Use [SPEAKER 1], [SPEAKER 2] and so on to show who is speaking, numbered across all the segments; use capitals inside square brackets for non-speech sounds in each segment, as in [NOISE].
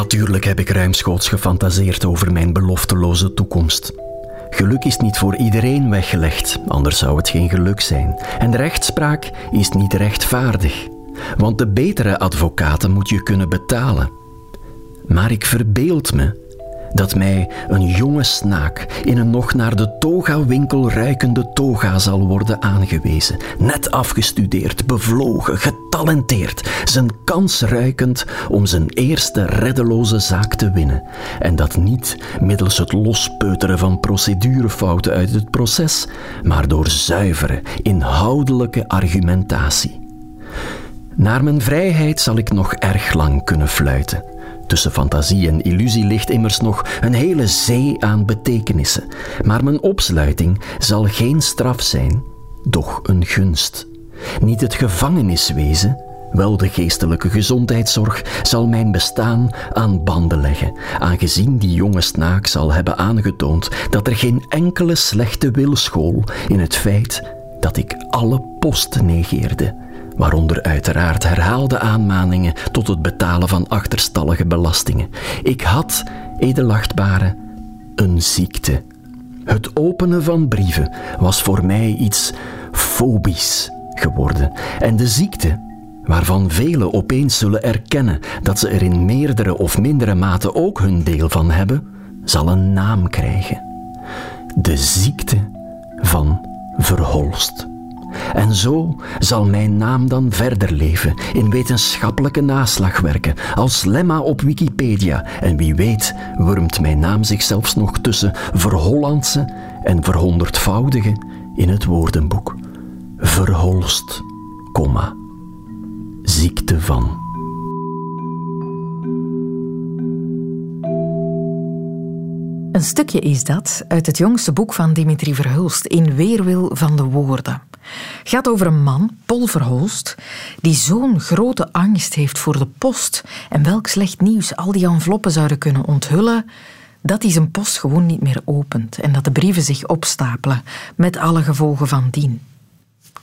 [SPEAKER 1] Natuurlijk heb ik ruimschoots gefantaseerd over mijn belofteloze toekomst. Geluk is niet voor iedereen weggelegd, anders zou het geen geluk zijn. En rechtspraak is niet rechtvaardig, want de betere advocaten moet je kunnen betalen. Maar ik verbeeld me dat mij een jonge snaak in een nog naar de toga-winkel ruikende toga zal worden aangewezen. Net afgestudeerd, bevlogen, getalenteerd, zijn kans ruikend om zijn eerste reddeloze zaak te winnen. En dat niet middels het lospeuteren van procedurefouten uit het proces, maar door zuivere, inhoudelijke argumentatie. Naar mijn vrijheid zal ik nog erg lang kunnen fluiten. Tussen fantasie en illusie ligt immers nog een hele zee aan betekenissen. Maar mijn opsluiting zal geen straf zijn, doch een gunst. Niet het gevangeniswezen, wel de geestelijke gezondheidszorg zal mijn bestaan aan banden leggen, aangezien die jonge snaak zal hebben aangetoond dat er geen enkele slechte wil school in het feit dat ik alle post negeerde waaronder uiteraard herhaalde aanmaningen tot het betalen van achterstallige belastingen. Ik had, edelachtbare, een ziekte. Het openen van brieven was voor mij iets fobisch geworden. En de ziekte, waarvan velen opeens zullen erkennen dat ze er in meerdere of mindere mate ook hun deel van hebben, zal een naam krijgen. De ziekte van Verholst. En zo zal mijn naam dan verder leven, in wetenschappelijke naslagwerken, als lemma op Wikipedia. En wie weet wurmt mijn naam zich zelfs nog tussen verhollandse en verhonderdvoudige in het woordenboek. Verholst, komma, ziekte van.
[SPEAKER 2] Een stukje is dat uit het jongste boek van Dimitri Verhulst, In Weerwil van de Woorden gaat over een man, Paul Verholst, die zo'n grote angst heeft voor de post en welk slecht nieuws al die enveloppen zouden kunnen onthullen, dat hij zijn post gewoon niet meer opent en dat de brieven zich opstapelen, met alle gevolgen van dien.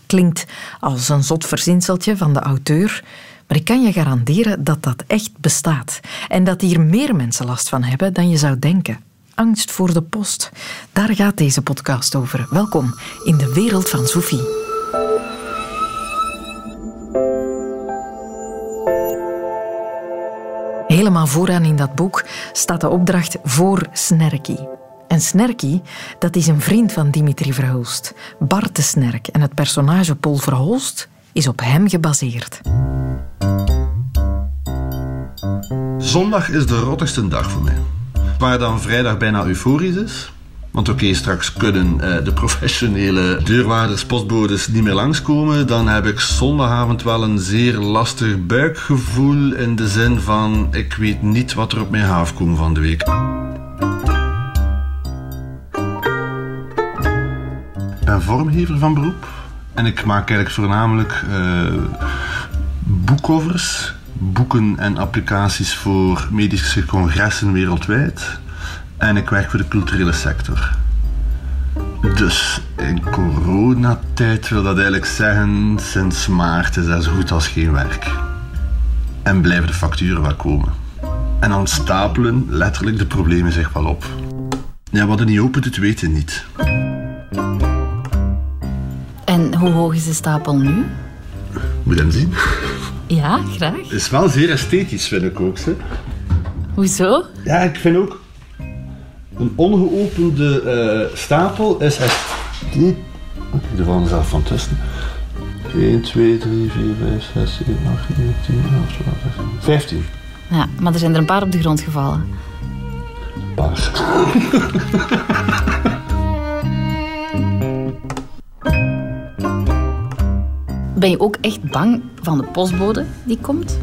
[SPEAKER 2] Klinkt als een zot verzinseltje van de auteur, maar ik kan je garanderen dat dat echt bestaat en dat hier meer mensen last van hebben dan je zou denken angst voor de post. Daar gaat deze podcast over. Welkom in de wereld van Sophie. Helemaal vooraan in dat boek staat de opdracht voor Snerky. En Snerky, dat is een vriend van Dimitri Verhulst, Bart de Snerk. En het personage Paul Verhulst is op hem gebaseerd.
[SPEAKER 3] Zondag is de rottigste dag voor mij waar dan vrijdag bijna euforisch is. Want oké, straks kunnen uh, de professionele deurwaarders, postbodes niet meer langskomen. Dan heb ik zondagavond wel een zeer lastig buikgevoel. In de zin van, ik weet niet wat er op mij afkomt van de week. Ik ben vormgever van beroep. En ik maak eigenlijk voornamelijk uh, boekcovers boeken en applicaties voor medische congressen wereldwijd. En ik werk voor de culturele sector. Dus in coronatijd wil dat eigenlijk zeggen, sinds maart is dat zo goed als geen werk. En blijven de facturen wel komen. En dan stapelen letterlijk de problemen zich wel op. Ja, wat er niet open doet, weten niet.
[SPEAKER 4] En hoe hoog is de stapel nu?
[SPEAKER 3] Moet hem zien?
[SPEAKER 4] Ja, graag.
[SPEAKER 3] Het is wel zeer esthetisch, vind ik ook. Hè.
[SPEAKER 4] Hoezo?
[SPEAKER 3] Ja, ik vind ook... Een ongeopende uh, stapel is echt... Die... Vallen zelf van tussen. 1, 2, 3, 4, 5, 6, 7, 8, 9, 10, 11, 12, 13, 15.
[SPEAKER 4] Ja, maar er zijn er een paar op de grond gevallen.
[SPEAKER 3] Een paar.
[SPEAKER 4] Ben je ook echt bang van de postbode die komt?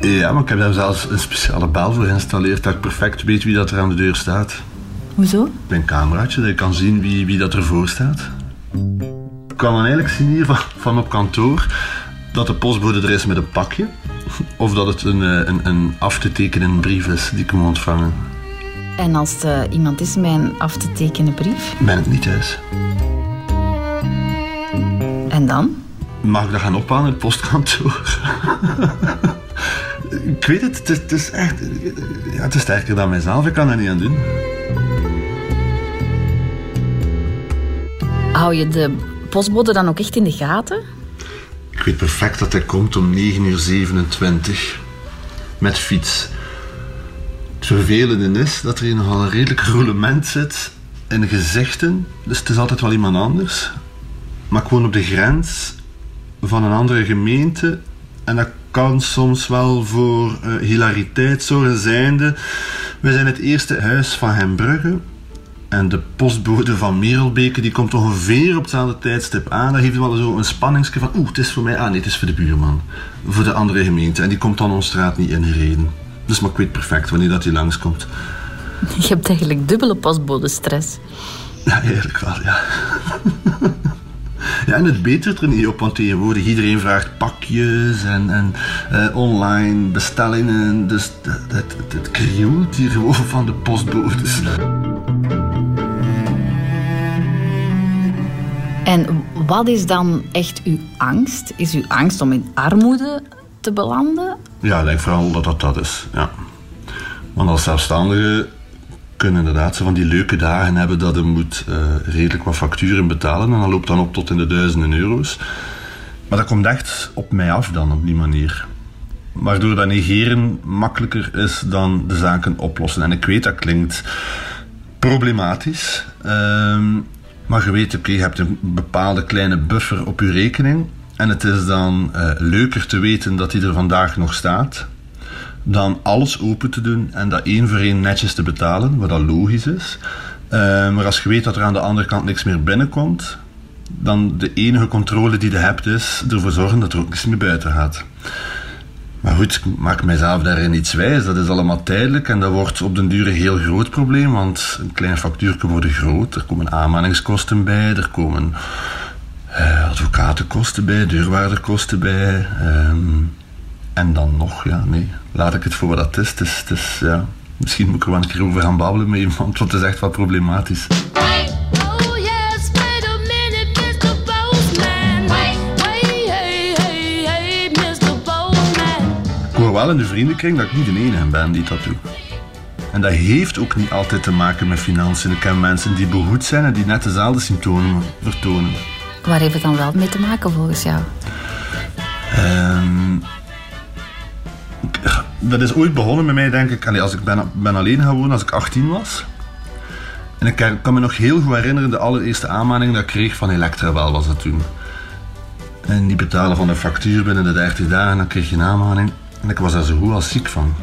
[SPEAKER 3] Ja, maar ik heb daar zelfs een speciale bel voor geïnstalleerd dat ik perfect weet wie dat er aan de deur staat.
[SPEAKER 4] Hoezo?
[SPEAKER 3] Mijn cameraatje, dat ik kan zien wie, wie dat ervoor staat. Ik kan dan eigenlijk zien hier van, van op kantoor dat de postbode er is met een pakje. Of dat het een, eh, een, een af te tekenen brief is die ik moet ontvangen.
[SPEAKER 4] En als er iemand is met een af te tekenen brief?
[SPEAKER 3] Ben ik niet thuis.
[SPEAKER 4] En dan?
[SPEAKER 3] Mag ik dat gaan ophalen in het postkantoor? [LAUGHS] Ik weet het, het, is echt... Ja, het is sterker dan mijzelf, ik kan er niet aan doen.
[SPEAKER 4] Hou je de postbode dan ook echt in de gaten?
[SPEAKER 3] Ik weet perfect dat hij komt om 9.27 uur. Met fiets. Het vervelende is dat er hier nogal een redelijk roulement zit in gezichten. Dus het is altijd wel iemand anders. Maar ik woon op de grens van een andere gemeente. En dat kan soms wel voor uh, hilariteit zorgen zijnde. We zijn het eerste huis van Hembrugge. En de postbode van Merelbeke die komt ongeveer op hetzelfde tijdstip aan. Dat heeft wel zo een spanningsje van... Oeh, het is voor mij... Ah nee, het is voor de buurman. Voor de andere gemeente. En die komt dan onze straat niet ingereden. Dus maar ik weet perfect wanneer dat hij langskomt.
[SPEAKER 4] Je hebt eigenlijk dubbele postbode-stress.
[SPEAKER 3] Ja, eigenlijk wel, ja. [LAUGHS] Ja, en het betert er niet op, want tegenwoordig iedereen vraagt pakjes en, en uh, online bestellingen. Dus het, het, het krioelt hier gewoon van de postbodes.
[SPEAKER 4] En wat is dan echt uw angst? Is uw angst om in armoede te belanden?
[SPEAKER 3] Ja, ik denk vooral dat dat dat is. Ja. Want als zelfstandige kunnen inderdaad zo van die leuke dagen hebben dat je moet uh, redelijk wat facturen betalen. En dat loopt dan op tot in de duizenden euro's. Maar dat komt echt op mij af dan op die manier. Waardoor dat negeren makkelijker is dan de zaken oplossen. En ik weet dat klinkt problematisch. Ehm, maar je weet, oké, je hebt een bepaalde kleine buffer op je rekening. En het is dan uh, leuker te weten dat die er vandaag nog staat. Dan alles open te doen en dat één voor één netjes te betalen, wat dat logisch is. Uh, maar als je weet dat er aan de andere kant niks meer binnenkomt, dan de enige controle die je hebt is ervoor zorgen dat er ook niks meer buiten gaat. Maar goed, ik maak mijzelf daarin iets wijs. Dat is allemaal tijdelijk en dat wordt op den duur een heel groot probleem. Want een klein factuurtje wordt groot. Er komen aanmaningskosten bij, er komen uh, advocatenkosten bij, deurwaarderkosten bij. Um, en dan nog, ja, nee, laat ik het voor wat dat is. Het is, het is ja, misschien moet ik er wel een keer over gaan babbelen met iemand, want het is echt wat problematisch. Ik hoor wel in de vriendenkring dat ik niet de enige ben die dat doet. En dat heeft ook niet altijd te maken met financiën. Ik ken mensen die behoed zijn en die net dezelfde symptomen vertonen.
[SPEAKER 4] Waar heeft het dan wel mee te maken volgens jou?
[SPEAKER 3] Um, dat is ooit begonnen met mij, denk ik. Als ik ben, ben alleen gaan wonen, als ik 18 was. En ik kan, me nog heel goed herinneren de allereerste aanmaning dat ik kreeg van Elektra wel was dat toen. En die betalen van de factuur binnen de 30 dagen, dan kreeg je een aanmaning. En ik was daar zo goed als ziek van.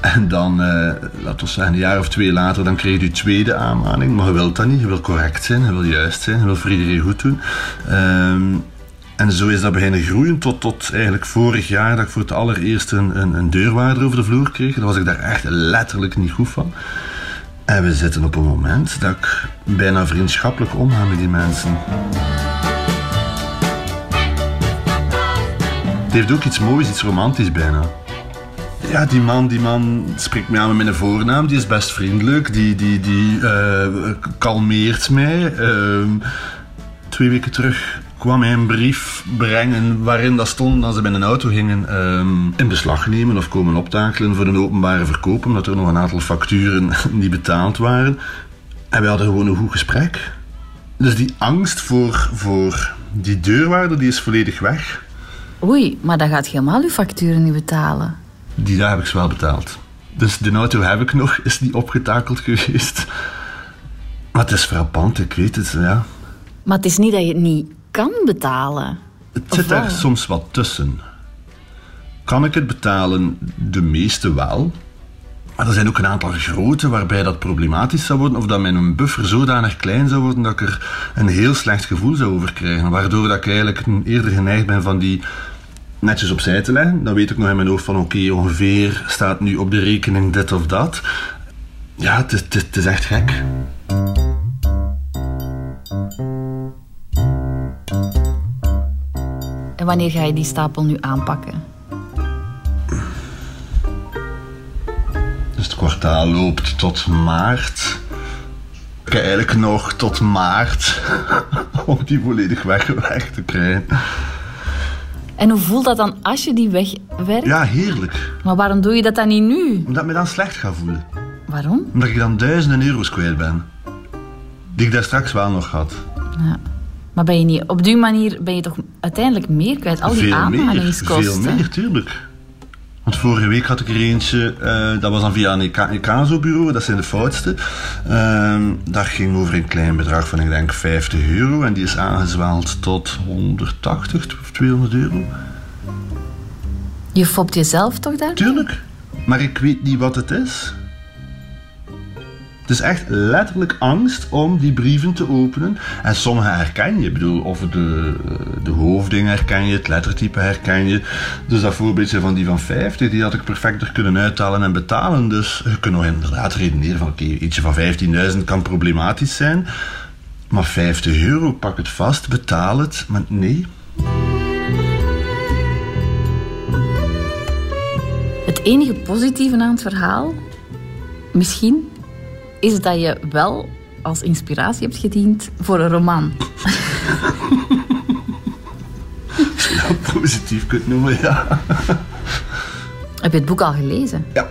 [SPEAKER 3] En dan, uh, laten we zeggen, een jaar of twee later, dan kreeg je je tweede aanmaning. Maar je wilt dat niet, je wil correct zijn, je wil juist zijn, je wil voor iedereen goed doen. Um, en zo is dat beginnen groeien tot, tot eigenlijk vorig jaar dat ik voor het allereerst een, een, deurwaarder over de vloer kreeg. Daar was ik daar echt letterlijk niet goed van. En we zitten op een moment dat ik bijna vriendschappelijk omga met die mensen. Het heeft ook iets moois, iets romantisch bijna. Ja, die man, die man spreekt mij aan met mijn voornaam. Die is best vriendelijk. Die, die, die uh, kalmeert mij. Uh, twee weken terug kwam hij een brief brengen waarin dat stond dat ze bij een auto gingen um, in beslag nemen of komen optakelen voor een openbare verkoop, omdat er nog een aantal facturen [LAUGHS] niet betaald waren. En we hadden gewoon een goed gesprek. Dus die angst voor, voor die deurwaarde die is volledig weg.
[SPEAKER 4] Oei, maar dan gaat je helemaal uw facturen niet betalen.
[SPEAKER 3] Die daar heb ik ze wel betaald. Dus de auto heb ik nog, is niet opgetakeld geweest. Maar het is frappant, ik weet het, ja.
[SPEAKER 4] Maar het is niet dat je het niet kan betalen.
[SPEAKER 3] Het zit er soms wat tussen. Kan ik het betalen? De meeste wel. Maar er zijn ook een aantal grote waarbij dat problematisch zou worden. Of dat mijn buffer zodanig klein zou worden dat ik er een heel slecht gevoel zou over krijgen. Waardoor dat ik eigenlijk eerder geneigd ben van die netjes opzij te leggen. Dan weet ik nog in mijn hoofd van oké, ongeveer staat nu op de rekening dit of dat. Ja, het is, het is echt gek.
[SPEAKER 4] Wanneer ga je die stapel nu aanpakken?
[SPEAKER 3] Dus het kwartaal loopt tot maart. Ik heb eigenlijk nog tot maart [LAUGHS] om die volledig weg, te krijgen.
[SPEAKER 4] En hoe voelt dat dan als je die wegwerkt?
[SPEAKER 3] Ja, heerlijk.
[SPEAKER 4] Maar waarom doe je dat dan niet nu?
[SPEAKER 3] Omdat ik me dan slecht ga voelen.
[SPEAKER 4] Waarom?
[SPEAKER 3] Omdat ik dan duizenden euro's kwijt ben. Die ik daar straks wel nog had.
[SPEAKER 4] Ja. Maar ben je niet, op die manier ben je toch uiteindelijk meer kwijt? Al die aanhangingskosten.
[SPEAKER 3] veel meer, tuurlijk. Want vorige week had ik er eentje, eh, dat was dan via een ECASO-bureau, dat zijn de foutste. Ehm dat ging over een klein bedrag van, ik denk, 50 euro. En die is aangezwaald tot 180 of 200 euro.
[SPEAKER 4] Je fopt jezelf toch daar?
[SPEAKER 3] Tuurlijk. Maar ik weet niet wat het is. Is echt letterlijk angst om die brieven te openen. En sommige herken je. Ik bedoel, of de, de hoofding herken je, het lettertype herken je. Dus dat voorbeeldje van die van 50, die had ik perfect er kunnen uithalen en betalen. Dus je kunt nog inderdaad redeneren van, oké, ietsje van 15.000 kan problematisch zijn. Maar 50 euro, pak het vast, betaal het. Maar nee,
[SPEAKER 4] Het enige positieve aan het verhaal, misschien, is dat je wel als inspiratie hebt gediend voor een roman.
[SPEAKER 3] positief kunt noemen, ja.
[SPEAKER 4] Heb je het boek al gelezen?
[SPEAKER 3] Ja.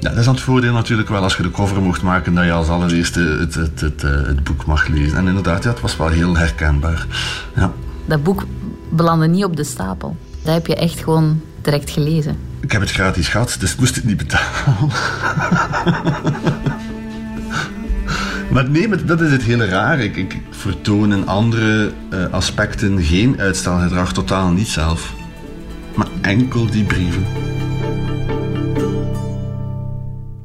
[SPEAKER 3] Ja, dat is dan het voordeel natuurlijk wel als je de cover mocht maken, dat je als allereerste het, het, het, eh, het boek mag lezen. En inderdaad, ja, het was wel heel herkenbaar. Ja.
[SPEAKER 4] Dat boek belandde niet op de stapel. Dat heb je echt gewoon direct gelezen.
[SPEAKER 3] Ik heb het gratis gehad, dus ik moest het niet betalen. [LAUGHS] maar nee, maar dat is het hele raar. Ik, ik vertoon in andere eh, aspecten geen uitstelgedrag, totaal niet zelf. Maar enkel die brieven.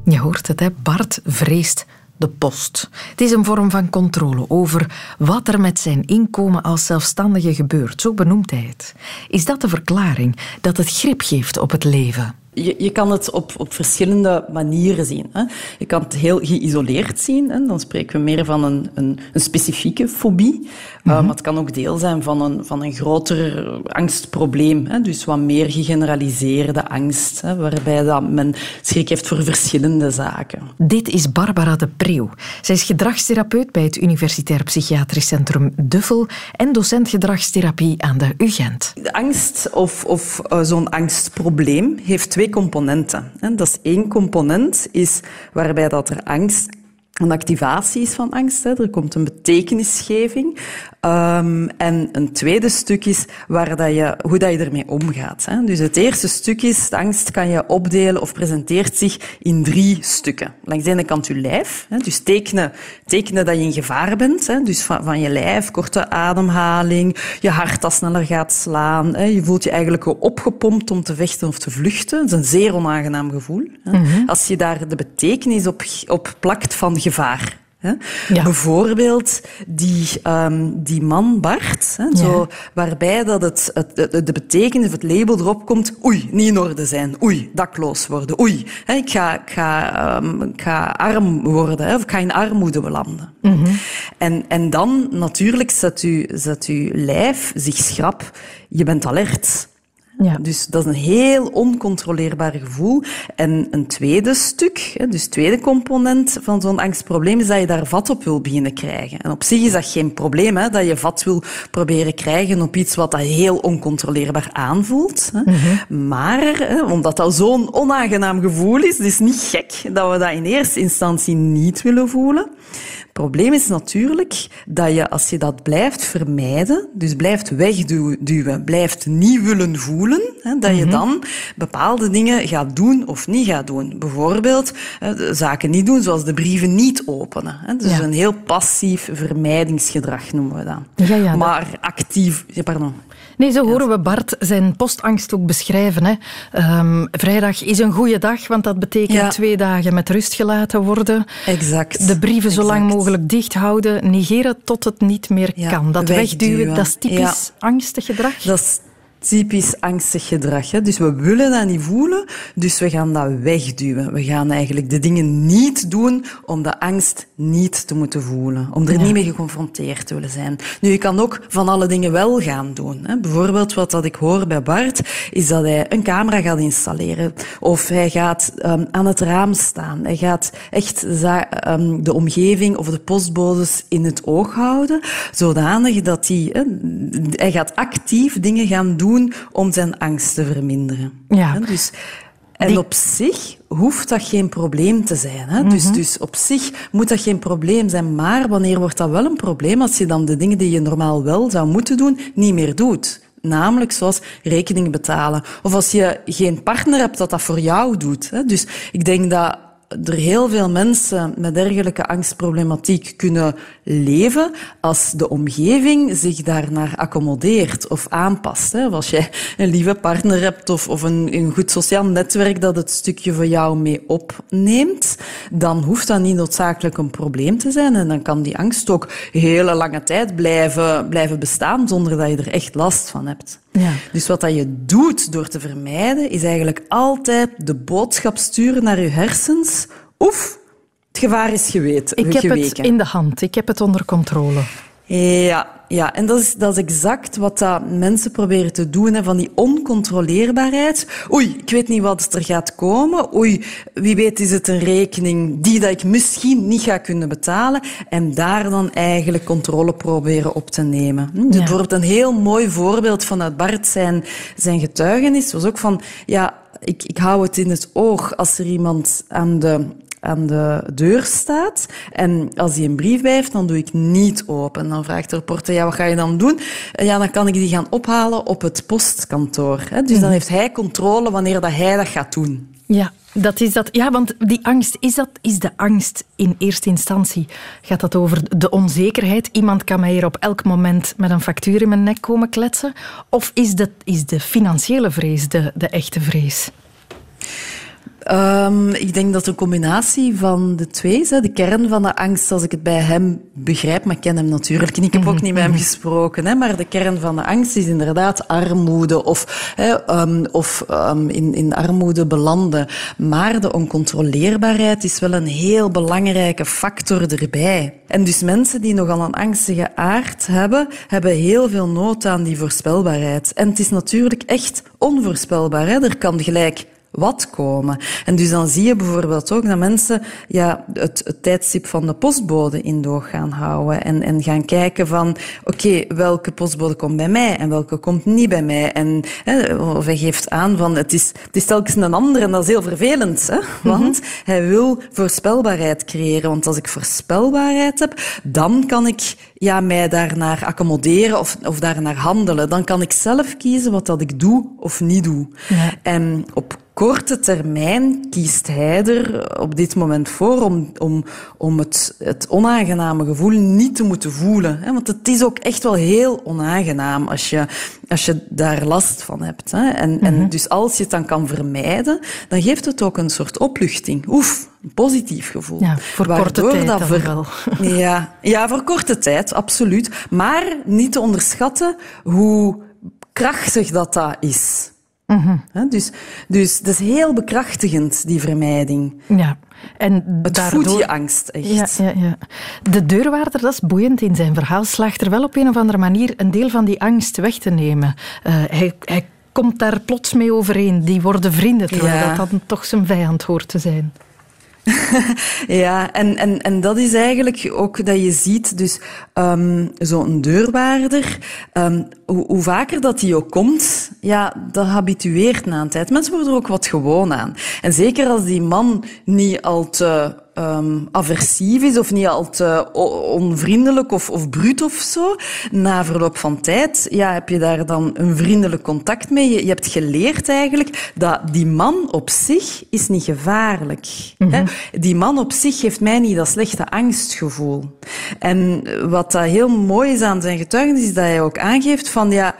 [SPEAKER 2] Je hoort het, hè? Bart vreest de post. Het is een vorm van controle over wat er met zijn inkomen als zelfstandige gebeurt. Zo benoemt hij het. Is dat de verklaring dat het grip geeft op het leven?
[SPEAKER 5] Je, je kan het op, op verschillende manieren zien. Hè. Je kan het heel geïsoleerd zien. Hè. Dan spreken we meer van een, een, een specifieke fobie. Maar het kan ook deel zijn van een, van een groter angstprobleem. Hè. Dus wat meer gegeneraliseerde angst. Hè, waarbij dat men schrik heeft voor verschillende zaken.
[SPEAKER 2] Dit is Barbara de Preeuw. Zij is gedragstherapeut bij het Universitair Psychiatrisch Centrum Duffel en docent gedragstherapie aan de UGent.
[SPEAKER 5] De angst of, of uh, zo'n angstprobleem heeft twee componenten. Dat is één component is waarbij dat er angst een activatie is van angst. Er komt een betekenisgeving. Um, en een tweede stuk is waar dat je, hoe dat je ermee omgaat. Hè. Dus het eerste stuk is, de angst kan je opdelen of presenteert zich in drie stukken. Langs de ene kant je lijf. Hè. Dus tekenen, tekenen dat je in gevaar bent. Hè. Dus van, van je lijf, korte ademhaling, je hart dat sneller gaat slaan. Hè. Je voelt je eigenlijk opgepompt om te vechten of te vluchten. Dat is een zeer onaangenaam gevoel. Hè. Mm -hmm. Als je daar de betekenis op, op plakt van gevaar. Ja. Bijvoorbeeld die, um, die man Bart, hè, ja. zo, waarbij dat het, het, de betekenis of het label erop komt, oei, niet in orde zijn, oei, dakloos worden, oei, hè, ik, ga, ik, ga, um, ik ga arm worden, hè, of ik ga in armoede belanden. Mm -hmm. en, en dan natuurlijk zet u, zet uw lijf zich schrap, je bent alert. Ja. Dus dat is een heel oncontroleerbaar gevoel. En een tweede stuk, dus tweede component van zo'n angstprobleem, is dat je daar vat op wil beginnen krijgen. En op zich is dat geen probleem, hè, dat je vat wil proberen krijgen op iets wat dat heel oncontroleerbaar aanvoelt. Hè. Mm -hmm. Maar, hè, omdat dat zo'n onaangenaam gevoel is, het is niet gek dat we dat in eerste instantie niet willen voelen. Het probleem is natuurlijk dat je, als je dat blijft vermijden, dus blijft wegduwen, blijft niet willen voelen, hè, dat je dan bepaalde dingen gaat doen of niet gaat doen. Bijvoorbeeld hè, zaken niet doen, zoals de brieven niet openen. Hè. Dus ja. een heel passief vermijdingsgedrag noemen we dat.
[SPEAKER 2] Ja, ja,
[SPEAKER 5] maar actief... Pardon.
[SPEAKER 2] Nee, zo horen we Bart zijn postangst ook beschrijven. Hè. Um, vrijdag is een goede dag, want dat betekent ja. twee dagen met rust gelaten worden.
[SPEAKER 5] Exact.
[SPEAKER 2] De brieven zo
[SPEAKER 5] exact.
[SPEAKER 2] lang mogelijk dicht houden, negeren tot het niet meer
[SPEAKER 5] ja,
[SPEAKER 2] kan. Dat wegduwen,
[SPEAKER 5] wegduwen,
[SPEAKER 2] dat is typisch angstig gedrag.
[SPEAKER 5] Dat is typisch angstig gedrag. Hè? Dus we willen dat niet voelen, dus we gaan dat wegduwen. We gaan eigenlijk de dingen niet doen om de angst niet te moeten voelen. Om er ja. niet mee geconfronteerd te willen zijn. Nu, je kan ook van alle dingen wel gaan doen. Hè? Bijvoorbeeld wat dat ik hoor bij Bart, is dat hij een camera gaat installeren. Of hij gaat um, aan het raam staan. Hij gaat echt um, de omgeving of de postbodes in het oog houden, zodanig dat hij... Hè, hij gaat actief dingen gaan doen doen om zijn angst te verminderen.
[SPEAKER 2] Ja.
[SPEAKER 5] Dus, en op zich hoeft dat geen probleem te zijn. Hè? dus,
[SPEAKER 2] Mhm.
[SPEAKER 5] dus op zich moet dat geen probleem zijn. Maar wanneer wordt dat wel een probleem als je dan de dingen die je normaal wel zou moeten doen, niet meer doet? Namelijk zoals rekeningen betalen. Of als je geen partner hebt dat dat voor jou doet. Hè? Dus ik denk dat er heel veel mensen met dergelijke angstproblematiek kunnen leven als de omgeving zich daarnaar accommodeert of aanpast. Hè. Als jij een lieve partner hebt of, of een, een goed sociaal netwerk dat het stukje voor jou mee opneemt, dan hoeft dat niet noodzakelijk een probleem te zijn. En dan kan die angst ook hele lange tijd blijven, blijven bestaan zonder dat je er echt last van hebt.
[SPEAKER 2] Ja.
[SPEAKER 5] Dus wat dat je doet door te vermijden, is eigenlijk altijd de boodschap sturen naar je hersens. Oef, het gevaar is geweten.
[SPEAKER 2] Ik heb
[SPEAKER 5] geweken.
[SPEAKER 2] het in de hand. Ik heb het onder controle.
[SPEAKER 5] Ja, ja, en dat is, dat is exact wat dat mensen proberen te doen, hè, van die oncontroleerbaarheid. Oei, ik weet niet wat er gaat komen. Oei, wie weet is het een rekening die dat ik misschien niet ga kunnen betalen. En daar dan eigenlijk controle proberen op te nemen. Hm, dus
[SPEAKER 2] Ja.
[SPEAKER 5] Bijvoorbeeld een heel mooi voorbeeld vanuit Bart zijn, zijn getuigenis was ook van, ja, ik, ik hou het in het oog als er iemand aan de aan de deur staat. En als hij een brief bij heeft, dan doe ik niet open. Dan vraagt de reporter, ja, wat ga je dan doen? Ja, dan kan ik die gaan ophalen op het postkantoor. Hè? Dus dan heeft hij controle wanneer dat hij dat gaat doen.
[SPEAKER 2] Ja, dat is dat. Ja, want die angst, is, dat, is de angst in eerste instantie? Gaat dat over de onzekerheid? Iemand kan mij hier op elk moment met een factuur in mijn nek komen kletsen? Of is de, is de financiële vrees de, de echte vrees?
[SPEAKER 5] Um, ik denk dat een combinatie van de twee is. De kern van de angst, als ik het bij hem begrijp, maar ik ken hem natuurlijk en ik heb ook niet met hem gesproken, maar de kern van de angst is inderdaad armoede of, um, of um, in, in armoede belanden. Maar de oncontroleerbaarheid is wel een heel belangrijke factor erbij. En dus mensen die nogal een angstige aard hebben, hebben heel veel nood aan die voorspelbaarheid. En het is natuurlijk echt onvoorspelbaar. Hè. Er kan gelijk wat komen. En dus dan zie je bijvoorbeeld ook dat mensen ja, het, het tijdstip van de postbode in doog gaan houden en, en gaan kijken van oké, welke postbode komt bij mij en welke komt niet bij mij. En hè, of hij geeft aan van het is, het is telkens een ander en dat is heel vervelend, hè? want hij wil voorspelbaarheid creëren. Want als ik voorspelbaarheid heb, dan kan ik ja, mij daarnaar accommoderen of, of daarnaar handelen. Dan kan ik zelf kiezen wat dat ik doe of niet doe.
[SPEAKER 2] Ja.
[SPEAKER 5] En op korte termijn kiest hij er op dit moment voor om, om, om het, het onaangename gevoel niet te moeten voelen. Hè? Want het is ook echt wel heel onaangenaam als je, als je daar last van hebt. Hè? En, en dus als je het dan kan vermijden, dan geeft het ook een soort opluchting. Oef, een positief gevoel.
[SPEAKER 2] Ja, voor korte tijd
[SPEAKER 5] ver-. [LAUGHS] Ja, ja, voor korte tijd, absoluut. Maar niet te onderschatten hoe krachtig dat dat is. Dus, dus dat is heel bekrachtigend, die vermijding.
[SPEAKER 2] Ja. En
[SPEAKER 5] Het
[SPEAKER 2] daardoor...
[SPEAKER 5] voedt je angst, echt.
[SPEAKER 2] Ja, ja, ja. De deurwaarder, dat is boeiend in zijn verhaal, slaagt er wel op een of andere manier een deel van die angst weg te nemen. Eh, hij, hij komt daar plots mee overeen. Die worden vrienden, terwijl dat dan toch zijn vijand hoort te zijn. [LAUGHS]
[SPEAKER 5] Ja, en, en, en dat is eigenlijk ook dat je ziet, dus um, zo'n deurwaarder, um, hoe, hoe vaker dat die ook komt, ja, dat habitueert na een tijd. Mensen worden er ook wat gewoon aan. En zeker als die man niet al te um, aversief is of niet al te o- onvriendelijk of, of bruut of zo, na verloop van tijd ja, heb je daar dan een vriendelijk contact mee. Je, je hebt geleerd eigenlijk dat die man op zich is niet gevaarlijk. Hè? Die man op zich geeft mij niet dat slechte angstgevoel. En wat dat heel mooi is aan zijn getuigenis, is dat hij ook aangeeft van ja,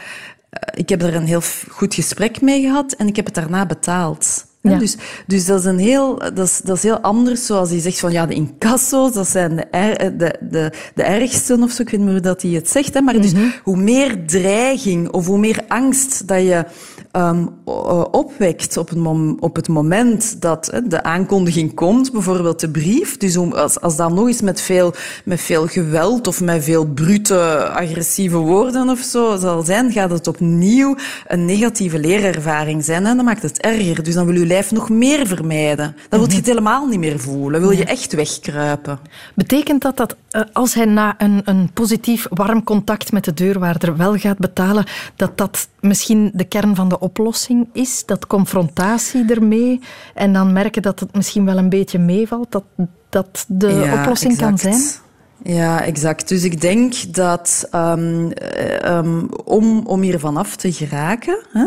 [SPEAKER 5] eh, ik heb er een heel goed gesprek mee gehad en ik heb het daarna betaald.
[SPEAKER 2] Ja.
[SPEAKER 5] Dus, dus dat is een heel, dat is, dat is heel anders, zoals hij zegt van ja, de incasso's, dat zijn de, er, de, de, de ergsten of zo, ik weet niet meer hoe dat hij het zegt, hè, maar dus hoe meer dreiging of hoe meer angst dat je um, opwekt op het, op het moment dat de aankondiging komt, bijvoorbeeld de brief. Dus om, als, als dat nog eens met veel, met veel geweld of met veel brute, agressieve woorden of zo zal zijn, gaat het opnieuw een negatieve leerervaring zijn. En dan maakt het erger. Dus dan wil je lijf nog meer vermijden. Dan wil je het mhm. helemaal niet meer voelen. Wil je echt wegkruipen.
[SPEAKER 2] Betekent dat dat uh, als hij na een, een positief warm contact met de deurwaarder wel gaat betalen, dat dat misschien de kern van de oplossing is? Dat confrontatie ermee en dan merken dat het misschien wel een beetje meevalt, dat dat de oplossing kan zijn?
[SPEAKER 5] Ja, exact. Dus ik denk dat um, um, om, om hier vanaf te geraken, hè,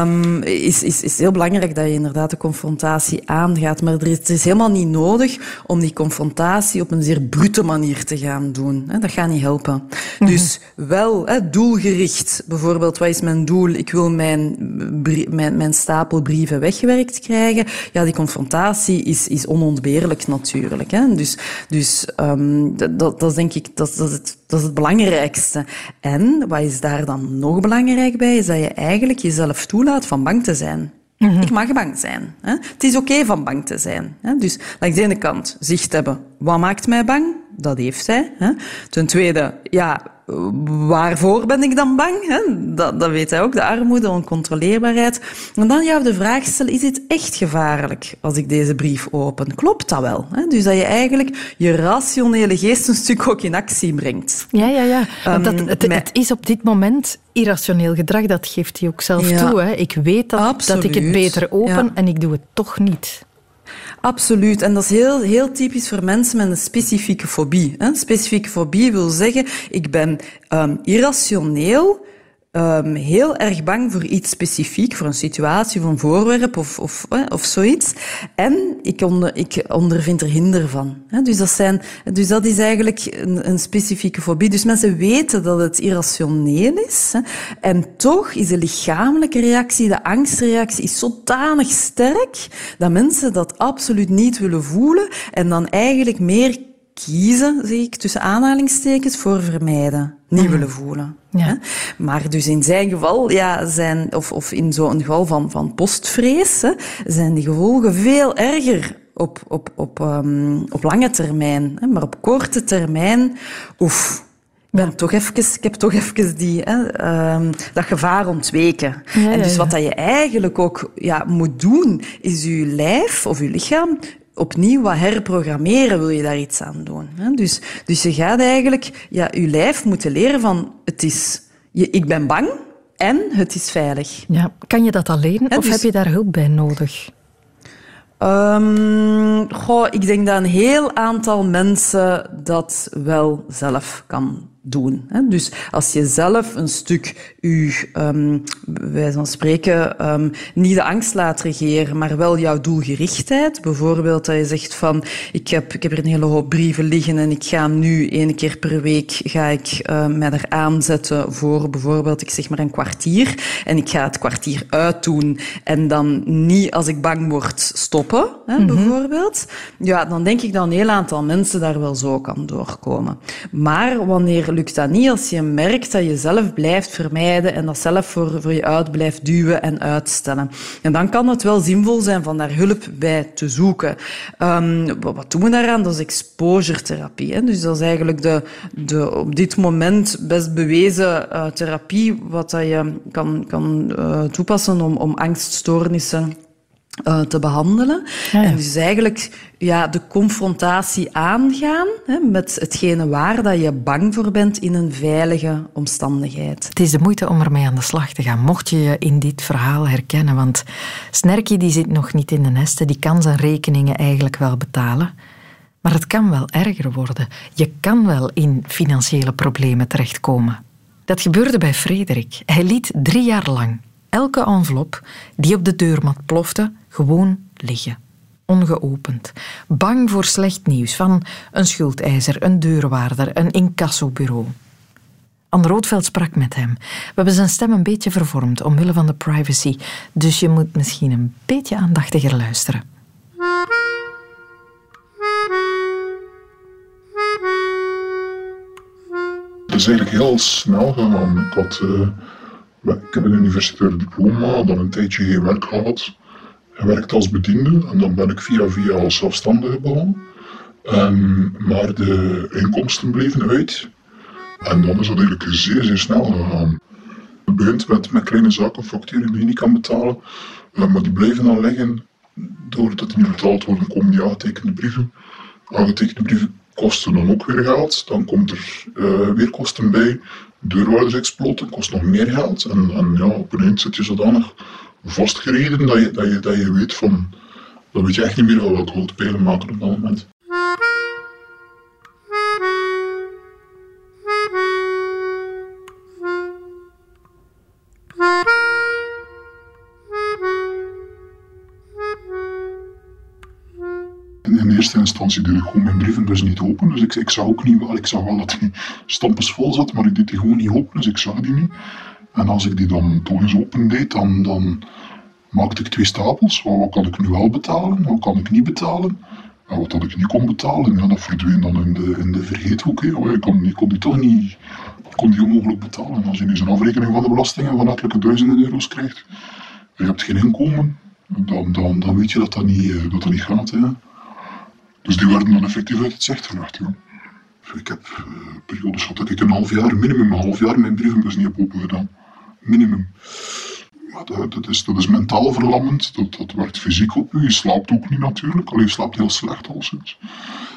[SPEAKER 5] um, is, is, is heel belangrijk dat je inderdaad de confrontatie aangaat. Maar het is helemaal niet nodig om die confrontatie op een zeer brute manier te gaan doen. Hè. Dat gaat niet helpen. Mhm. Dus wel hè, doelgericht. Bijvoorbeeld, wat is mijn doel? Ik wil mijn, mijn, mijn stapel brieven weggewerkt krijgen. Ja, die confrontatie is, is onontbeerlijk natuurlijk. Hè. Dus, dus dat, dat, denk ik, dat, dat, is het, dat is het belangrijkste. En wat is daar dan nog belangrijk bij, is dat je eigenlijk jezelf toelaat van bang te zijn. Mhm. Ik mag bang zijn. Hè? Het is oké van bang te zijn. Hè? Dus langs de ene kant zicht hebben, wat maakt mij bang? Dat heeft zij. Hè? Ten tweede, ja, waarvoor ben ik dan bang? Hè? Dat, dat weet hij ook, de armoede, oncontroleerbaarheid. En dan jou de vraag stellen, is het echt gevaarlijk als ik deze brief open? Klopt dat wel? Hè? Dus dat je eigenlijk je rationele geest een stuk ook in actie brengt.
[SPEAKER 2] Ja, ja, ja. Want dat, ehm, het, het is op dit moment irrationeel gedrag, dat geeft hij ook zelf toe. Hè? Ik weet dat, dat ik het beter open en ik doe het toch niet.
[SPEAKER 5] Absoluut. En dat is heel, heel typisch voor mensen met een specifieke fobie. Een specifieke fobie wil zeggen, ik ben um, irrationeel um, heel erg bang voor iets specifiek, voor een situatie, voor een voorwerp of, of, of zoiets. En ik, onder, ik ondervind er hinder van. Dus dat, zijn, dus dat is eigenlijk een, een specifieke fobie. Dus mensen weten dat het irrationeel is. En toch is de lichamelijke reactie, de angstreactie, is zodanig sterk dat mensen dat absoluut niet willen voelen en dan eigenlijk meer kiezen, zeg ik, tussen aanhalingstekens, voor vermijden. Niet mhm. willen voelen. Ja. Maar dus in zijn geval, ja, zijn, of, of in zo'n geval van, van postvrees, hè, zijn die gevolgen veel erger op, op, op, um, op lange termijn. Hè. Maar op korte termijn, oef, ik, ben toch even, ik heb toch even die, hè, um, dat gevaar ontweken. Ja, en dus wat dat je eigenlijk ook ja, moet doen, is je lijf of je lichaam opnieuw wat herprogrammeren, wil je daar iets aan doen. Dus, dus je gaat eigenlijk ja, je lijf moeten leren van het is, je, ik ben bang en het is veilig.
[SPEAKER 2] Ja. Kan je dat alleen of dus heb je daar hulp bij nodig?
[SPEAKER 5] Um, goh, ik denk dat een heel aantal mensen dat wel zelf kan doen. Dus als je zelf een stuk je, um, wij van spreken, um, niet de angst laat regeren, maar wel jouw doelgerichtheid. Bijvoorbeeld dat je zegt van, ik heb, ik heb er een hele hoop brieven liggen en ik ga nu één keer per week ga ik uh, mij er aanzetten voor bijvoorbeeld, ik zeg maar een kwartier. En ik ga het kwartier uitdoen en dan niet als ik bang word stoppen, hè, mm -hmm. bijvoorbeeld. Ja, dan denk ik dat een heel aantal mensen daar wel zo kan doorkomen. Maar wanneer lukt dat niet als je merkt dat je zelf blijft vermijden en dat zelf voor, voor je uit blijft duwen en uitstellen. En dan kan het wel zinvol zijn van daar hulp bij te zoeken. Um, wat doen we daaraan? Dat is exposure therapie. Dus dat is eigenlijk de, de op dit moment best bewezen uh, therapie wat dat je kan, kan uh, toepassen om, om angststoornissen uh, te behandelen. En dus eigenlijk ja, de confrontatie aangaan hè, met hetgene waar dat je bang voor bent in een veilige omstandigheid.
[SPEAKER 2] Het is de moeite om ermee aan de slag te gaan, mocht je je in dit verhaal herkennen. Want Snerky die zit nog niet in de nesten, die kan zijn rekeningen eigenlijk wel betalen. Maar het kan wel erger worden. Je kan wel in financiële problemen terechtkomen. Dat gebeurde bij Frederik. Hij liet drie jaar lang elke envelop die op de deurmat plofte gewoon liggen. Ongeopend. Bang voor slecht nieuws van een schuldeiser, een deurwaarder, een incassobureau. Anne Roodveld sprak met hem. We hebben zijn stem een beetje vervormd omwille van de privacy, dus je moet misschien een beetje aandachtiger luisteren.
[SPEAKER 6] Het is eigenlijk heel snel gegaan. Ik heb een universitair diploma, dan een tijdje geen werk gehad. Gewerkt als bediende en dan ben ik via via als zelfstandige begonnen. Ehm, maar de inkomsten bleven uit. En dan is dat eigenlijk zeer, zeer snel gegaan. Het begint met, met kleine zaken, facturen die je niet kan betalen. Uh, maar die blijven dan liggen doordat die niet betaald worden. komen die aangetekende brieven. Aangetekende brieven kosten dan ook weer geld. Dan komt er uh, weer kosten bij. Deurwaardersexploten kost nog meer geld. En, en ja, op een eind zit je zodanig vastgereden dat je, dat, je, dat je weet van... Dan weet je echt niet meer van welke houtpijlen maken op dat moment. Instantie deed ik gewoon mijn brievenbus niet open. Dus ik, ik zag ook niet ik zag wel dat die stampes vol zat, maar ik deed die gewoon niet open, dus ik zag die niet. En als ik die dan toch eens open deed, dan, dan maakte ik twee stapels. Wat, kan ik nu wel betalen, wat kan ik niet betalen? En wat dat ik niet kon betalen, ja, dat verdween dan in de, in de vergeethoek. Ik, kon, ik kon die toch niet, kon die onmogelijk betalen. Als je nu een afrekening van de belastingen van ettelijke duizenden euro's krijgt, en je hebt geen inkomen, dan, dan, dan weet je dat dat niet, eh, dat dat niet gaat. Hè. Dus die werden dan effectief uit het zicht gelegd. Ik heb uh, periodes gehad dat ik een half jaar, minimum een half jaar, mijn brievenbus niet heb open gedaan. Minimum. Dat, is, dat is mentaal verlammend, dat, dat werkt fysiek op u. Je slaapt ook niet natuurlijk, alleen je slaapt heel slecht al sinds.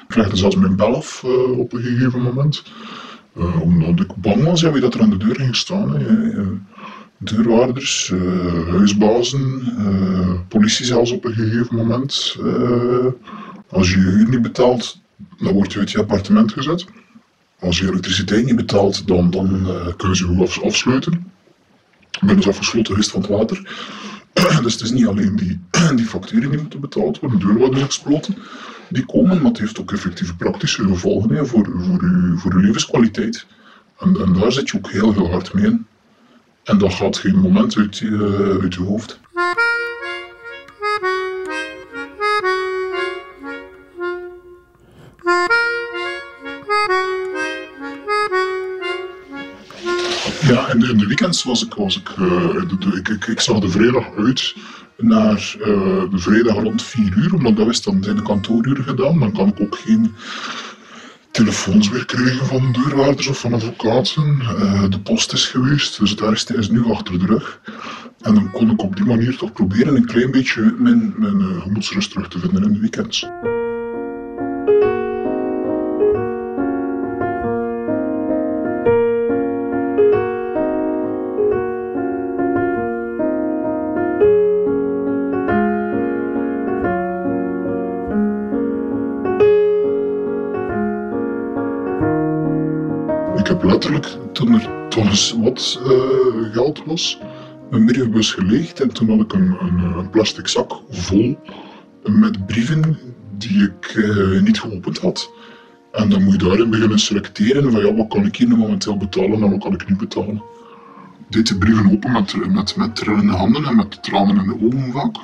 [SPEAKER 6] Ik legde zelfs mijn bel af uh, op een gegeven moment. Uh, omdat ik bang was ja, wie dat er aan de deur ging staan. Hè. Deurwaarders, huisbazen, politie zelfs op een gegeven moment. Als je je huur niet betaalt, dan word je uit je appartement gezet. Als je elektriciteit niet betaalt, dan, dan uh, kunnen ze je afsluiten. Ik ben dus afgesloten geweest van het water. [CLEARS THROAT] dus het is niet alleen die, [CLEARS THROAT] die facturen die moeten betaald worden, de deurwaardersexploten, die komen, maar het heeft ook effectieve praktische gevolgen voor, voor, uw, voor levenskwaliteit. En, en, daar zit je ook heel, heel hard mee in. En dat gaat geen moment uit, uit je hoofd. In de, in de weekends was ik, was ik, uh, ik, ik, ik, zag de vrijdag uit naar uh, de vrijdag rond 4 uur, omdat dat wist dan zijn de kantooruren gedaan. Dan kan ik ook geen telefoons meer krijgen van deurwaarders of van advocaten. Uh, de post is geweest, dus het ergste is nu achter de rug. En dan kon ik op die manier toch proberen een klein beetje mijn, mijn gemoedsrust terug te vinden in de weekends. Toen er toch eens wat uh, geld was, een brievenbus geleegd en toen had ik een, een, een plastic zak vol met brieven die ik uh, niet geopend had. En dan moet je daarin beginnen selecteren van ja, wat kan ik hier nu momenteel betalen en wat kan ik niet betalen. Deed de brieven open met, met, met trillende handen en met tranen in de ogen vaak.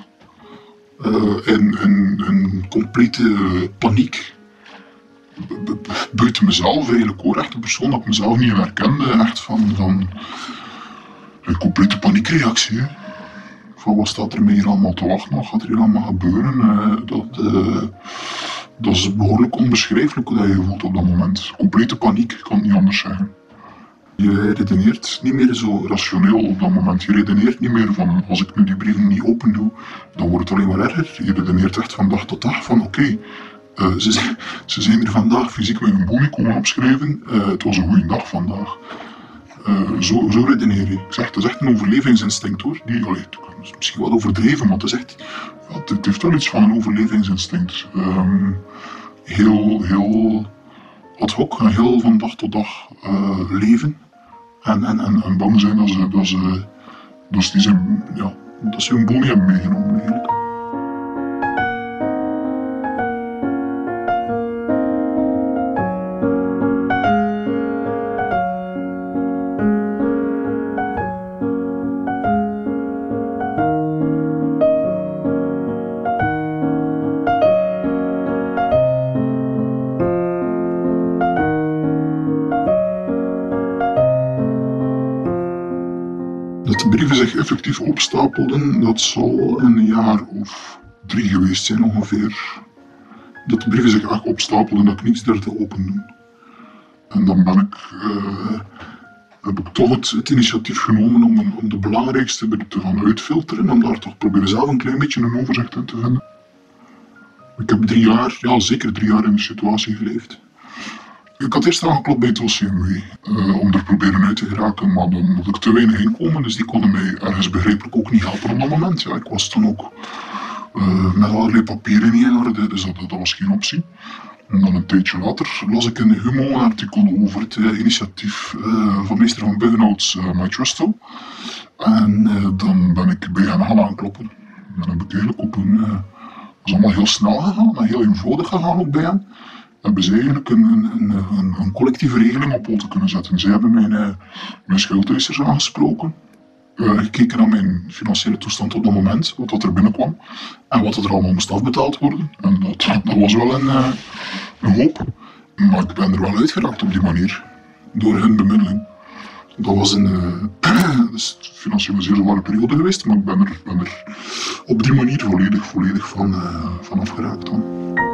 [SPEAKER 6] Uh, in, in, in complete paniek buiten mezelf eigenlijk hoor. Echt een persoon dat ik mezelf niet herkende. Echt van, een complete paniekreactie. Van wat staat er hier allemaal te wachten? Wat gaat er hier allemaal gebeuren? Uh, dat, uh, dat is behoorlijk onbeschrijfelijk hoe je voelt op dat moment. Complete paniek, ik kan het niet anders zeggen. Je redeneert niet meer zo rationeel op dat moment. Je redeneert niet meer van als ik nu die brieven niet open doe, dan wordt het alleen maar erger. Je redeneert echt van dag tot dag van oké, uh, ze, ze, zijn er vandaag fysiek met een boelie komen opschrijven. Uh, het was een goede dag vandaag. Uh, zo, zo redeneer. Ik zeg, het is echt een overlevingsinstinct hoor. Die, allee, is misschien wat overdreven, maar het, is echt, ja, het, heeft wel iets van een overlevingsinstinct. Um, heel, heel ad hoc heel van dag tot dag leven. En, en, en, en bang zijn dat ze, dat ze, dat ze, die zijn, ja, dat ze hun boelie hebben meegenomen eigenlijk. Effectief opstapelden, dat zal een jaar of drie geweest zijn ongeveer. Dat de brieven zich opstapelden, dat ik niets durfde open doen. En dan ben ik, uh, heb ik toch het, initiatief genomen om, om de belangrijkste te gaan uitfilteren, om daar toch proberen zelf een klein beetje een overzicht in te vinden. Ik heb drie jaar, ja zeker drie jaar in de situatie geleefd. Ik had eerst aangeklopt bij het uh, om er proberen uit te geraken, maar dan had ik te weinig inkomen, dus die konden mij ergens begrijpelijk ook niet helpen op dat moment. Ja, ik was toen ook uh, met allerlei papieren niet in orde, dus dat, was geen optie. En dan een tijdje later las ik een artikel over het uh, initiatief van meester van Buggenhouts, uh. En dan ben ik bij hen gaan aankloppen. Dan heb ik eigenlijk op een... dat is allemaal heel snel gegaan en heel eenvoudig gegaan ook bij hen hebben ze eigenlijk een, een, een, een collectieve regeling op poten kunnen zetten. Ze hebben mijn, uh, mijn schuldeisers aangesproken, uh, gekeken naar mijn financiële toestand op dat moment, wat er binnenkwam en wat er allemaal moest afbetaald worden. En dat, dat was wel een, uh, een hoop, maar ik ben er wel uitgeraakt op die manier, door hun bemiddeling. Dat was een [CLEARS THROAT] uh, financieel zeer zware periode geweest, maar ik ben er, ben er op die manier volledig, volledig van, van afgeraakt dan.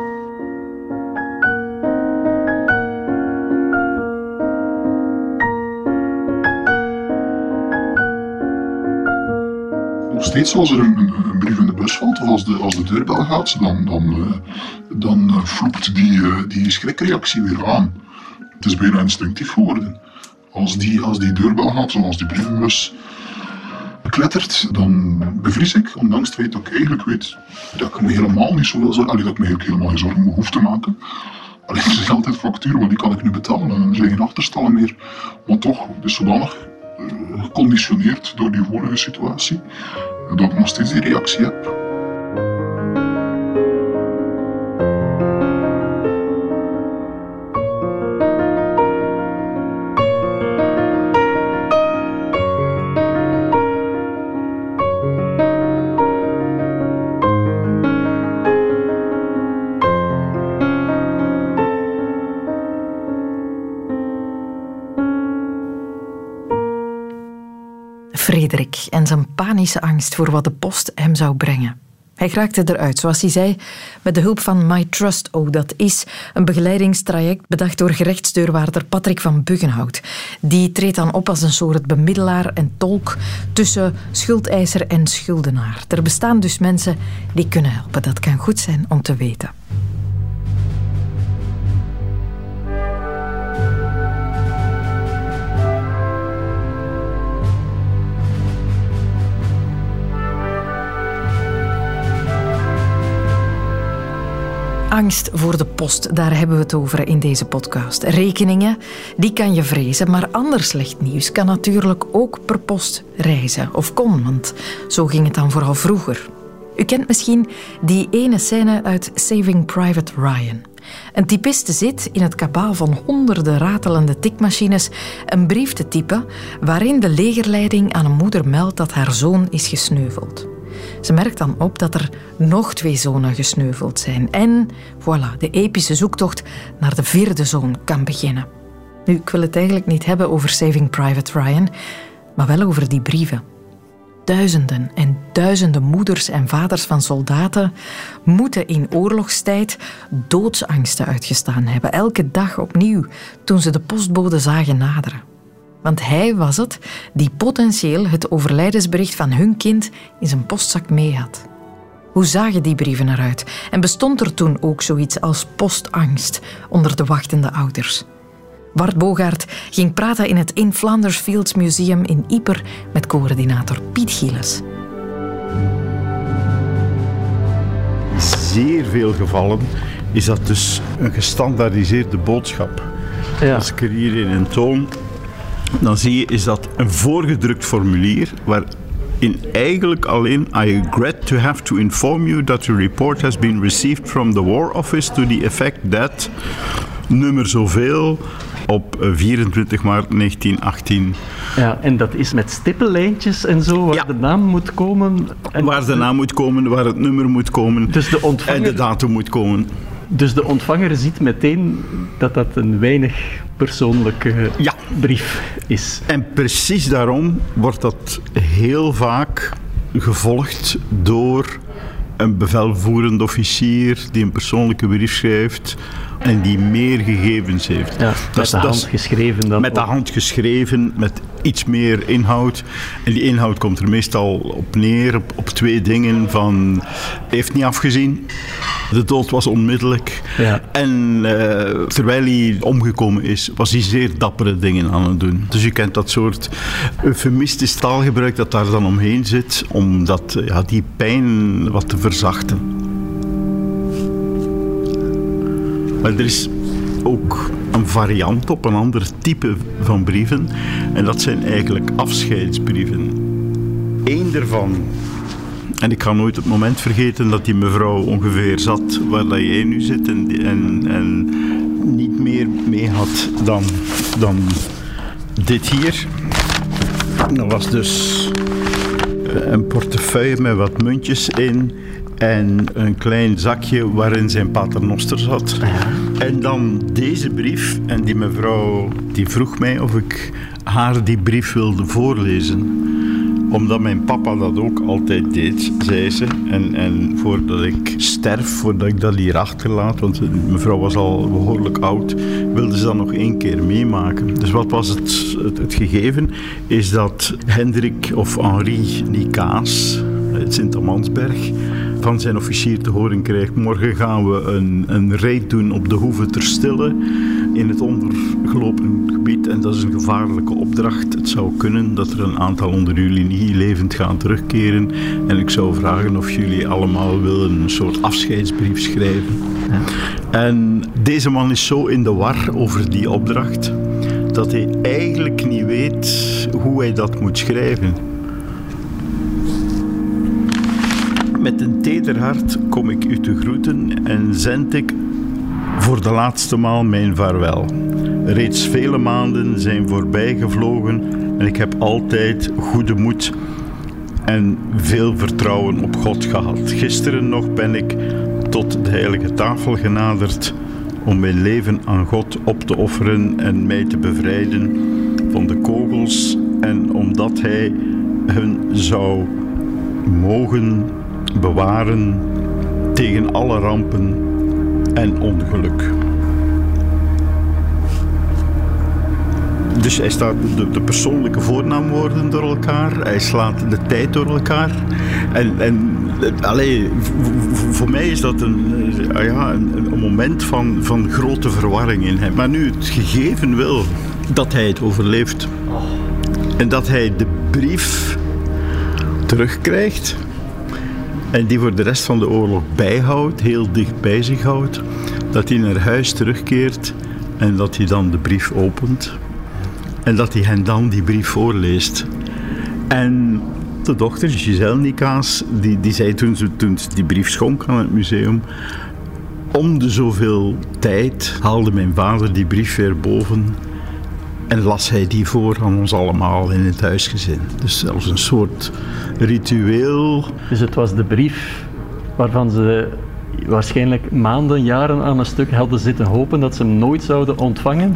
[SPEAKER 6] Steeds als er een, een, brief in de bus valt of als de, als de deurbel gaat, dan, dan, uh, dan uh, die, uh, die schrikreactie weer aan. Het is bijna instinctief geworden. Als die, als die deurbel gaat, zoals die brievenbus klettert, dan bevries ik, ondanks het feit dat ik eigenlijk weet dat ik me helemaal niet zoveel zorgen, allee, dat ik me helemaal geen zorgen hoef te maken. Alleen er zijn altijd facturen, want die kan ik nu betalen en er zijn geen achterstallen meer. Maar toch, is zodanig geconditioneerd door die vorige situatie dat ik nog steeds die reactie heb.
[SPEAKER 2] Angst voor wat de post hem zou brengen. Hij raakte eruit, zoals hij zei, met de hulp van My Trust O. Dat is een begeleidingstraject bedacht door gerechtsdeurwaarder Patrick van Buggenhout. Die treedt dan op als een soort bemiddelaar en tolk tussen schuldeiser en schuldenaar. Er bestaan dus mensen die kunnen helpen. Dat kan goed zijn om te weten. Angst voor de post, daar hebben we het over in deze podcast. Rekeningen, die kan je vrezen, maar ander slecht nieuws kan natuurlijk ook per post reizen. Of kon, zo ging het dan vooral vroeger. U kent misschien die ene scène uit Saving Private Ryan. Een typiste zit in het kabaal van honderden ratelende tikmachines een brief te typen waarin de legerleiding aan een moeder meldt dat haar zoon is gesneuveld. Ze merkt dan op dat er nog twee zonen gesneuveld zijn. En voilà, de epische zoektocht naar de vierde zoon kan beginnen. Nu, ik wil het eigenlijk niet hebben over Saving Private Ryan, maar wel over die brieven. Duizenden en duizenden moeders en vaders van soldaten moeten in oorlogstijd doodsangsten uitgestaan hebben, elke dag opnieuw, toen ze de postbode zagen naderen. Want hij was het die potentieel het overlijdensbericht van hun kind in zijn postzak mee had. Hoe zagen die brieven eruit? En bestond er toen ook zoiets als postangst onder de wachtende ouders? Bart Bogaert ging praten in het In Flanders Fields Museum in Yper met coördinator Piet Gieles.
[SPEAKER 7] In zeer veel gevallen is dat dus een gestandaardiseerde boodschap. Ja. Als ik er hier in een toon dan zie je is dat een voorgedrukt formulier waarin eigenlijk alleen I regret to have to inform you that the report has been received from the War Office to the effect that nummer zoveel op 24 maart 1918.
[SPEAKER 8] Ja, en dat is met stippellijntjes en zo, waar de naam moet komen.
[SPEAKER 7] En waar de naam moet komen, waar het nummer moet komen.
[SPEAKER 8] Dus de ontvanger...
[SPEAKER 7] En de datum moet komen.
[SPEAKER 8] Dus de ontvanger ziet meteen dat dat een weinig persoonlijke ja. brief is.
[SPEAKER 7] En precies daarom wordt dat heel vaak gevolgd door een bevelvoerend officier die een persoonlijke brief schrijft en die meer gegevens heeft.
[SPEAKER 8] Ja, met de hand geschreven dan
[SPEAKER 7] Met de hand geschreven, met iets meer inhoud. En die inhoud komt er meestal op neer, op, op twee dingen van... heeft niet afgezien, de dood was onmiddellijk. Ja. En uh, terwijl hij omgekomen is, was hij zeer dappere dingen aan het doen. Dus je kent dat soort eufemistisch taalgebruik dat daar dan omheen zit, om dat, ja, die pijn wat te verzachten. Maar er is ook een variant op, een ander type van brieven. En dat zijn eigenlijk afscheidsbrieven. Eén daarvan, en ik ga nooit het moment vergeten dat die mevrouw ongeveer zat waar jij nu zit en, en, en niet meer mee had dan, dan dit hier. Dat was dus een portefeuille met wat muntjes in en een klein zakje waarin zijn paternoster zat. En dan deze brief. En die mevrouw die vroeg mij of ik haar die brief wilde voorlezen omdat mijn papa dat ook altijd deed, zei ze. En, en voordat ik sterf, voordat ik dat hier achterlaat, want mevrouw was al behoorlijk oud, wilde ze dat nog één keer meemaken. Dus wat was het, het, het gegeven? Is dat Hendrik of Henri Nicaas, uit Sint-Amansberg, van zijn officier te horen krijgt. Morgen gaan we een, een raid doen op de Hoeve ter Stille in het ondergelopen gebied. En dat is een gevaarlijke opdracht. Het zou kunnen dat er een aantal onder jullie niet levend gaan terugkeren. En ik zou vragen of jullie allemaal willen een soort afscheidsbrief schrijven. Ja. En deze man is zo in de war over die opdracht dat hij eigenlijk niet weet hoe hij dat moet schrijven. Met een teder hart kom ik u te groeten en zend ik voor de laatste maal mijn vaarwel. Reeds vele maanden zijn voorbijgevlogen en ik heb altijd goede moed en veel vertrouwen op God gehad. Gisteren nog ben ik tot de heilige tafel genaderd om mijn leven aan God op te offeren en mij te bevrijden van de kogels en omdat Hij hun zou mogen bewaren tegen alle rampen en ongeluk. Dus hij staat de, de, persoonlijke voornaamwoorden door elkaar, hij slaat de tijd door elkaar. En, en allee, voor mij is dat een, ah ja, een, een, moment van, van grote verwarring in hem. Maar nu het gegeven wil dat hij het overleeft en dat hij de brief terugkrijgt en die voor de rest van de oorlog bijhoudt, heel dicht bij zich houdt, dat hij naar huis terugkeert en dat hij dan de brief opent en dat hij hen dan die brief voorleest. En de dochter, Giselle Nikaas, die, die zei toen ze, toen die brief schonk aan het museum, om de zoveel tijd haalde mijn vader die brief weer boven en las hij die voor aan ons allemaal in het huisgezin. Dus als een soort ritueel.
[SPEAKER 8] Dus het was de brief waarvan ze waarschijnlijk maanden, jaren aan een stuk hadden zitten hopen dat ze hem nooit zouden ontvangen.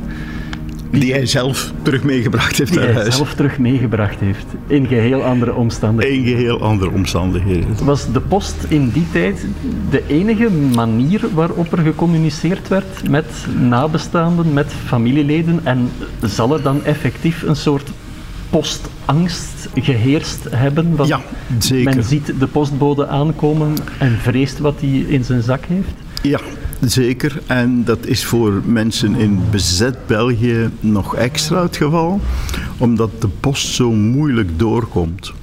[SPEAKER 7] Die hij zelf terug meegebracht heeft
[SPEAKER 8] die
[SPEAKER 7] naar
[SPEAKER 8] hij zelf terug meegebracht heeft. In geheel andere omstandigheden.
[SPEAKER 7] In geheel andere omstandigheden.
[SPEAKER 8] Was de post in die tijd de enige manier waarop er gecommuniceerd werd met nabestaanden, met familieleden? En zal er dan effectief een soort postangst geheerst hebben? Want
[SPEAKER 7] ja, zeker.
[SPEAKER 8] Men ziet de postbode aankomen en vreest wat hij in zijn zak heeft?
[SPEAKER 7] Ja, Zeker, en dat is voor mensen in bezet België nog extra het geval, omdat de post zo moeilijk doorkomt.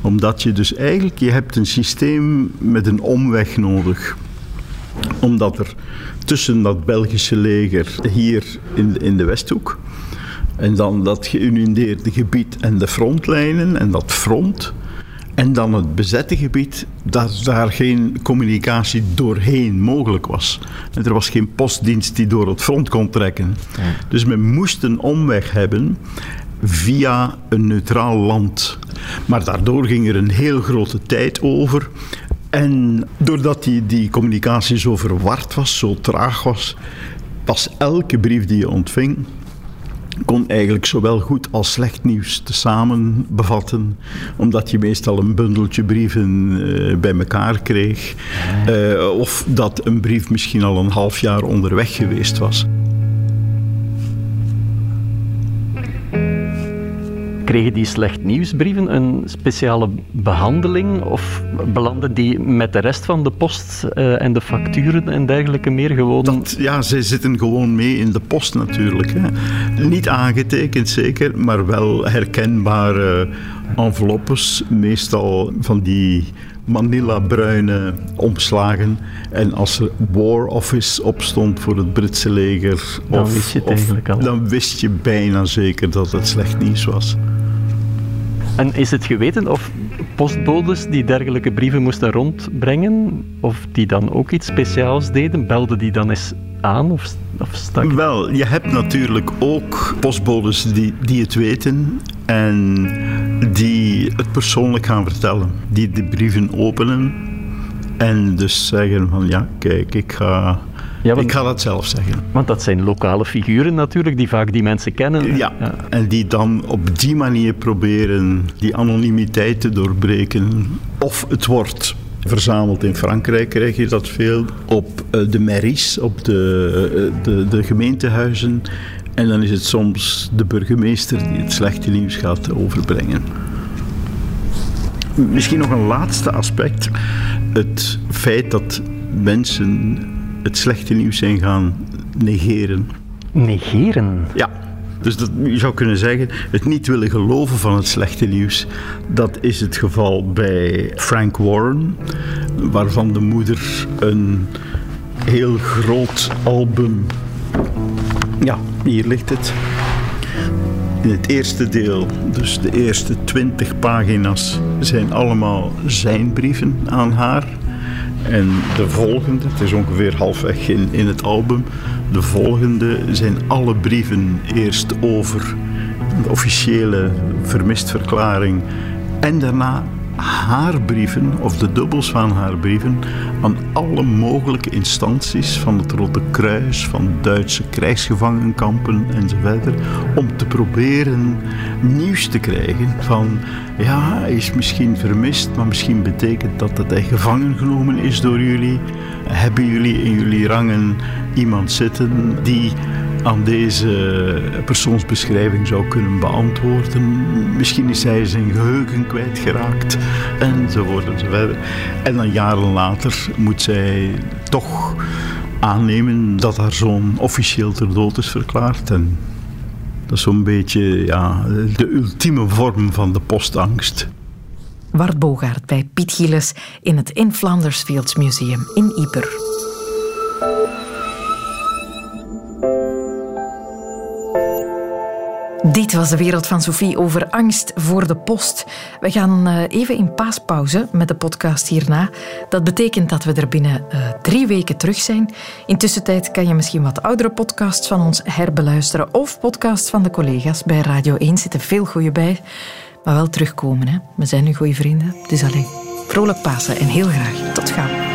[SPEAKER 7] Omdat je dus eigenlijk, je hebt een systeem met een omweg nodig. Omdat er tussen dat Belgische leger hier in in de Westhoek en dan dat geïnundeerde gebied en de frontlijnen en dat front en dan het bezette gebied, dat daar geen communicatie doorheen mogelijk was. En er was geen postdienst die door het front kon trekken. Dus men moest een omweg hebben via een neutraal land. Maar daardoor ging er een heel grote tijd over. En doordat die, die communicatie zo verward was, zo traag was, was elke brief die je ontving, kon eigenlijk zowel goed als slecht nieuws tezamen bevatten, omdat je meestal een bundeltje brieven uh, bij elkaar kreeg, uh, of dat een brief misschien al een half jaar onderweg geweest was.
[SPEAKER 8] Kregen die slecht nieuwsbrieven een speciale behandeling of belanden die met de rest van de post uh, en de facturen en dergelijke meer gewoon?
[SPEAKER 7] Dat, ja, ze zitten gewoon mee in de post natuurlijk. Hè. Niet aangetekend zeker, maar wel herkenbare enveloppes, meestal van die Manila-bruine omslagen. En als er War Office opstond voor het Britse leger,
[SPEAKER 8] dan, of, wist je het eigenlijk al.
[SPEAKER 7] dan wist je bijna zeker dat het slecht nieuws was.
[SPEAKER 8] En is het geweten of postbodes die dergelijke brieven moesten rondbrengen, of die dan ook iets speciaals deden, belden die dan eens aan of, of stak?
[SPEAKER 7] Wel, je hebt natuurlijk ook postbodes die, die het weten en die het persoonlijk gaan vertellen. Die de brieven openen en dus zeggen van ja, kijk, ik ga ja, want, ik ga dat zelf zeggen.
[SPEAKER 8] Want dat zijn lokale figuren natuurlijk, die vaak die mensen kennen.
[SPEAKER 7] Ja, ja, en die dan op die manier proberen die anonimiteit te doorbreken. Of het wordt verzameld in Frankrijk, krijg je dat veel. Op eh, de mairies, op de, eh, de, de gemeentehuizen. En dan is het soms de burgemeester die het slechte nieuws gaat overbrengen. Misschien nog een laatste aspect. Het feit dat mensen het slechte nieuws zijn gaan negeren.
[SPEAKER 8] Negeren?
[SPEAKER 7] Ja. Dus dat, je zou kunnen zeggen, het niet willen geloven van het slechte nieuws. Dat is het geval bij Frank Warren, waarvan de moeder een heel groot album. Ja, hier ligt het. In het eerste deel, dus de eerste twintig pagina's, zijn allemaal zijn brieven aan haar. En de volgende, het is ongeveer halfweg in, in het album, de volgende zijn alle brieven eerst over de officiële vermistverklaring en daarna haar brieven, of de dubbels van haar brieven, aan alle mogelijke instanties van het Rode Kruis, van Duitse krijgsgevangenkampen enzovoort, om te proberen nieuws te krijgen van, ja, hij is misschien vermist, maar misschien betekent dat dat hij gevangen genomen is door jullie. Hebben jullie in jullie rangen iemand zitten die aan deze persoonsbeschrijving zou kunnen beantwoorden. Misschien is hij zijn geheugen kwijtgeraakt, enzovoort enzovoort. En dan jaren later moet zij toch aannemen dat haar zoon officieel ter dood is verklaard. En dat is zo'n beetje ja, de ultieme vorm van de postangst.
[SPEAKER 2] Wart Bogaert bij Piet Gilles in het In Flanders Fields Museum in Yper. Dit was de wereld van Sophie over angst voor de post. We gaan eh, even in paaspauze met de podcast hierna. Dat betekent dat we er binnen uh, drie weken terug zijn. Intussen tijd kan je misschien wat oudere podcasts van ons herbeluisteren of podcasts van de collega's. Bij Radio 1 zitten veel goede bij. Maar wel terugkomen. Hè. We zijn nu goede vrienden. Dus alleen vrolijk Pasen en heel graag tot gauw.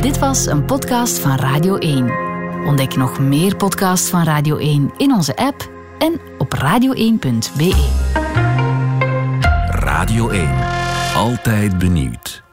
[SPEAKER 9] Dit was een podcast van Radio 1. Ontdek nog meer podcasts van Radio 1 in onze app en op radio1.be.
[SPEAKER 10] Radio 1. Altijd benieuwd.